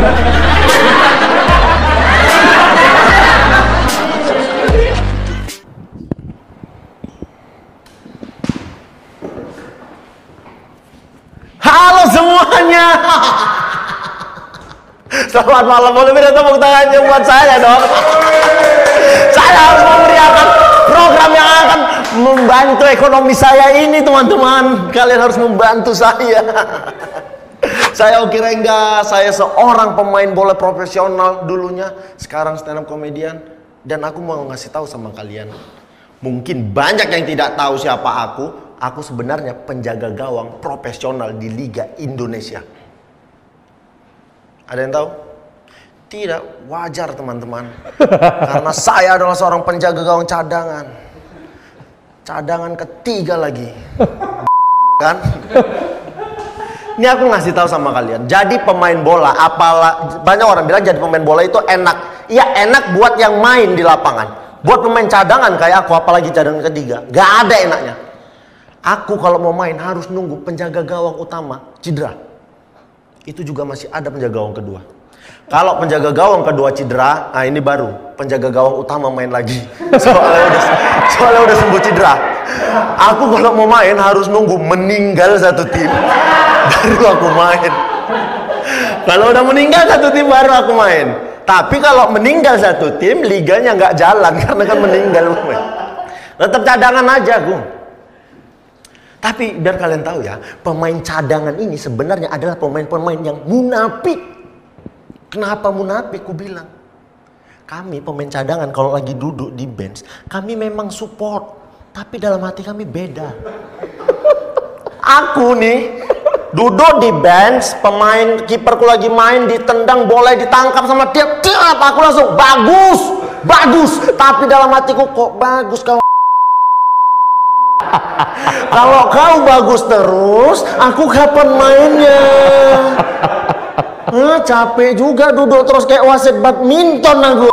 Halo semuanya. Selamat malam, boleh minta tepuk tangannya buat saya dong. Saya harus memeriahkan program yang akan membantu ekonomi saya ini teman-teman. Kalian harus membantu saya. Saya Oki Rengga, saya seorang pemain bola profesional dulunya, sekarang stand up comedian dan aku mau ngasih tahu sama kalian. Mungkin banyak yang tidak tahu siapa aku. Aku sebenarnya penjaga gawang profesional di Liga Indonesia. Ada yang tahu? Tidak, wajar teman-teman. Karena saya adalah seorang penjaga gawang cadangan. Cadangan ketiga lagi. Kan? Ini aku ngasih tahu sama kalian. Jadi pemain bola, apalah banyak orang bilang jadi pemain bola itu enak. Iya enak buat yang main di lapangan. Buat pemain cadangan kayak aku, apalagi cadangan ketiga, gak ada enaknya. Aku kalau mau main harus nunggu penjaga gawang utama cedera. Itu juga masih ada penjaga gawang kedua. Kalau penjaga gawang kedua cedera, nah ini baru penjaga gawang utama main lagi. Soalnya udah, soalnya udah sembuh cedera. Aku kalau mau main harus nunggu meninggal satu tim baru aku main. Kalau udah meninggal satu tim baru aku main. Tapi kalau meninggal satu tim, liganya nggak jalan karena kan meninggal. Tetap cadangan aja aku. Tapi biar kalian tahu ya, pemain cadangan ini sebenarnya adalah pemain-pemain yang munafik. Kenapa munafik? Ku bilang. Kami pemain cadangan kalau lagi duduk di bench, kami memang support. Tapi dalam hati kami beda. Aku nih duduk di bench, pemain kiperku lagi main, ditendang bola ditangkap sama dia, tiap aku langsung bagus, bagus. Tapi dalam hatiku kok bagus kau. Kalau kau bagus terus, aku kapan mainnya? Hah, capek juga duduk terus kayak wasit badminton aku.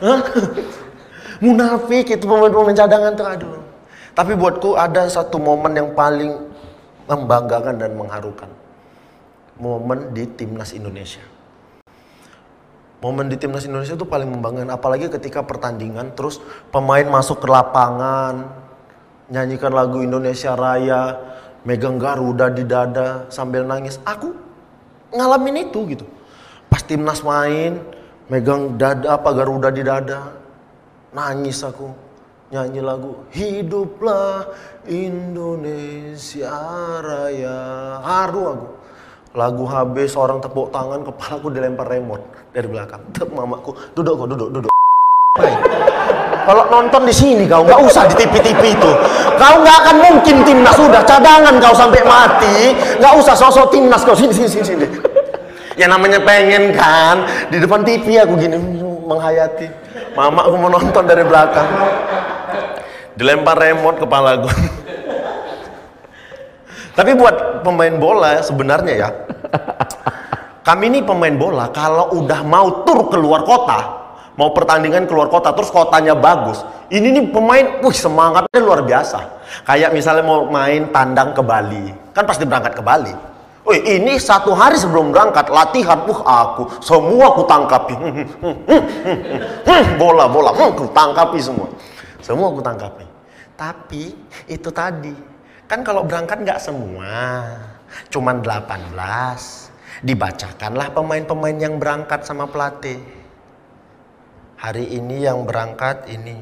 Munafik itu pemain-pemain cadangan tuh aduh. Tapi buatku ada satu momen yang paling membanggakan dan mengharukan. Momen di timnas Indonesia. Momen di timnas Indonesia itu paling membanggakan, apalagi ketika pertandingan terus pemain masuk ke lapangan, nyanyikan lagu Indonesia Raya, megang Garuda di dada sambil nangis. Aku ngalamin itu gitu. Pas timnas main, megang dada apa Garuda di dada, nangis aku nyanyi lagu Hiduplah Indonesia Raya. Haru aku. Lagu habis orang tepuk tangan, kepalaku dilempar remote dari belakang. Tep mamaku, duduk kok, duduk, duduk. Kalau nonton di sini kau nggak usah di TV-TV itu. Kau nggak akan mungkin timnas sudah cadangan kau sampai mati. Nggak usah sosok timnas kau sini sini sini. sini. Ya namanya pengen kan di depan TV aku gini menghayati. Mama aku mau nonton dari belakang. Dilempar remote kepala gue. Tapi buat pemain bola sebenarnya ya, kami ini pemain bola kalau udah mau tur keluar kota, mau pertandingan keluar kota, terus kotanya bagus, ini nih pemain, wih semangatnya luar biasa. Kayak misalnya mau main tandang ke Bali, kan pasti berangkat ke Bali. Wih ini satu hari sebelum berangkat latihan, wah aku semua aku tangkapi, bola bola, aku tangkapi semua, semua aku tangkapi. Tapi itu tadi, kan kalau berangkat nggak semua, cuman 18. Dibacakanlah pemain-pemain yang berangkat sama pelatih. Hari ini yang berangkat ini.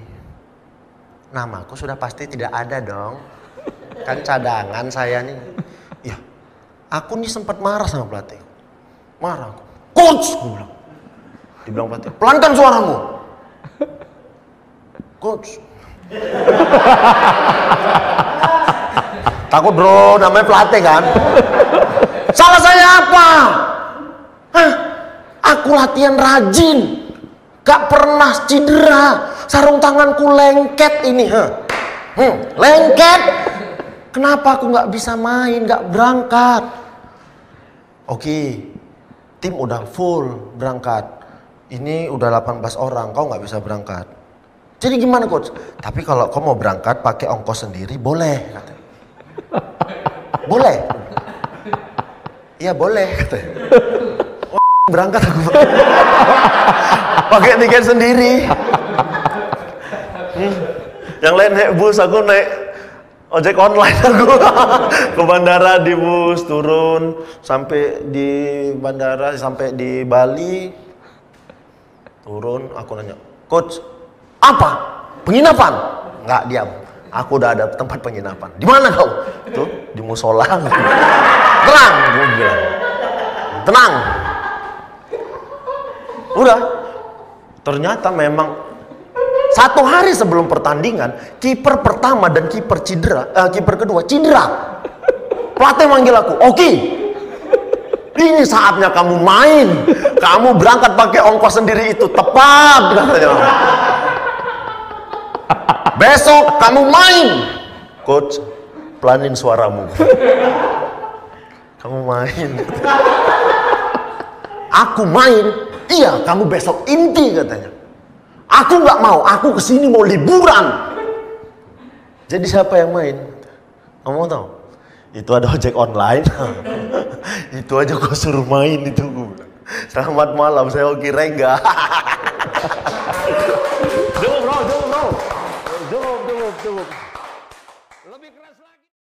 Namaku sudah pasti tidak ada dong. Kan cadangan saya nih. Ya, aku nih sempat marah sama pelatih. Marah aku. Coach, gue bilang. Dibilang pelatih, pelankan suaramu. Coach, Takut bro, namanya pelatih kan. Salah saya apa? Hah? Aku latihan rajin. Gak pernah cedera. Sarung tanganku lengket ini. Huh? Hmm, lengket. Kenapa aku gak bisa main, gak berangkat? Oke, tim udah full berangkat. Ini udah 18 orang, kau gak bisa berangkat. Jadi gimana coach? Tapi kalau kau mau berangkat pakai ongkos sendiri boleh. Katanya. Boleh. Iya boleh katanya. Oh, berangkat aku. Pakai tiket sendiri. Hmm. Yang lain naik bus, aku naik ojek online aku ke bandara di bus turun sampai di bandara sampai di Bali turun aku nanya coach apa? Penginapan? Nggak diam. Aku udah ada tempat penginapan. Di mana kau? Tuh di musola. Tenang gue bilang. Tenang. Udah. Ternyata memang satu hari sebelum pertandingan kiper pertama dan kiper cedera eh, kiper kedua cedera. Pelatih manggil aku oke ini saatnya kamu main. Kamu berangkat pakai ongkos sendiri itu tepat besok kamu main. Coach pelanin suaramu. Kamu main. Aku main. Iya kamu besok inti katanya. Aku nggak mau aku ke sini mau liburan. Jadi siapa yang main? Kamu mau tahu? Itu ada ojek online. Itu aja gue suruh main itu gue selamat malam saya Oki Rengga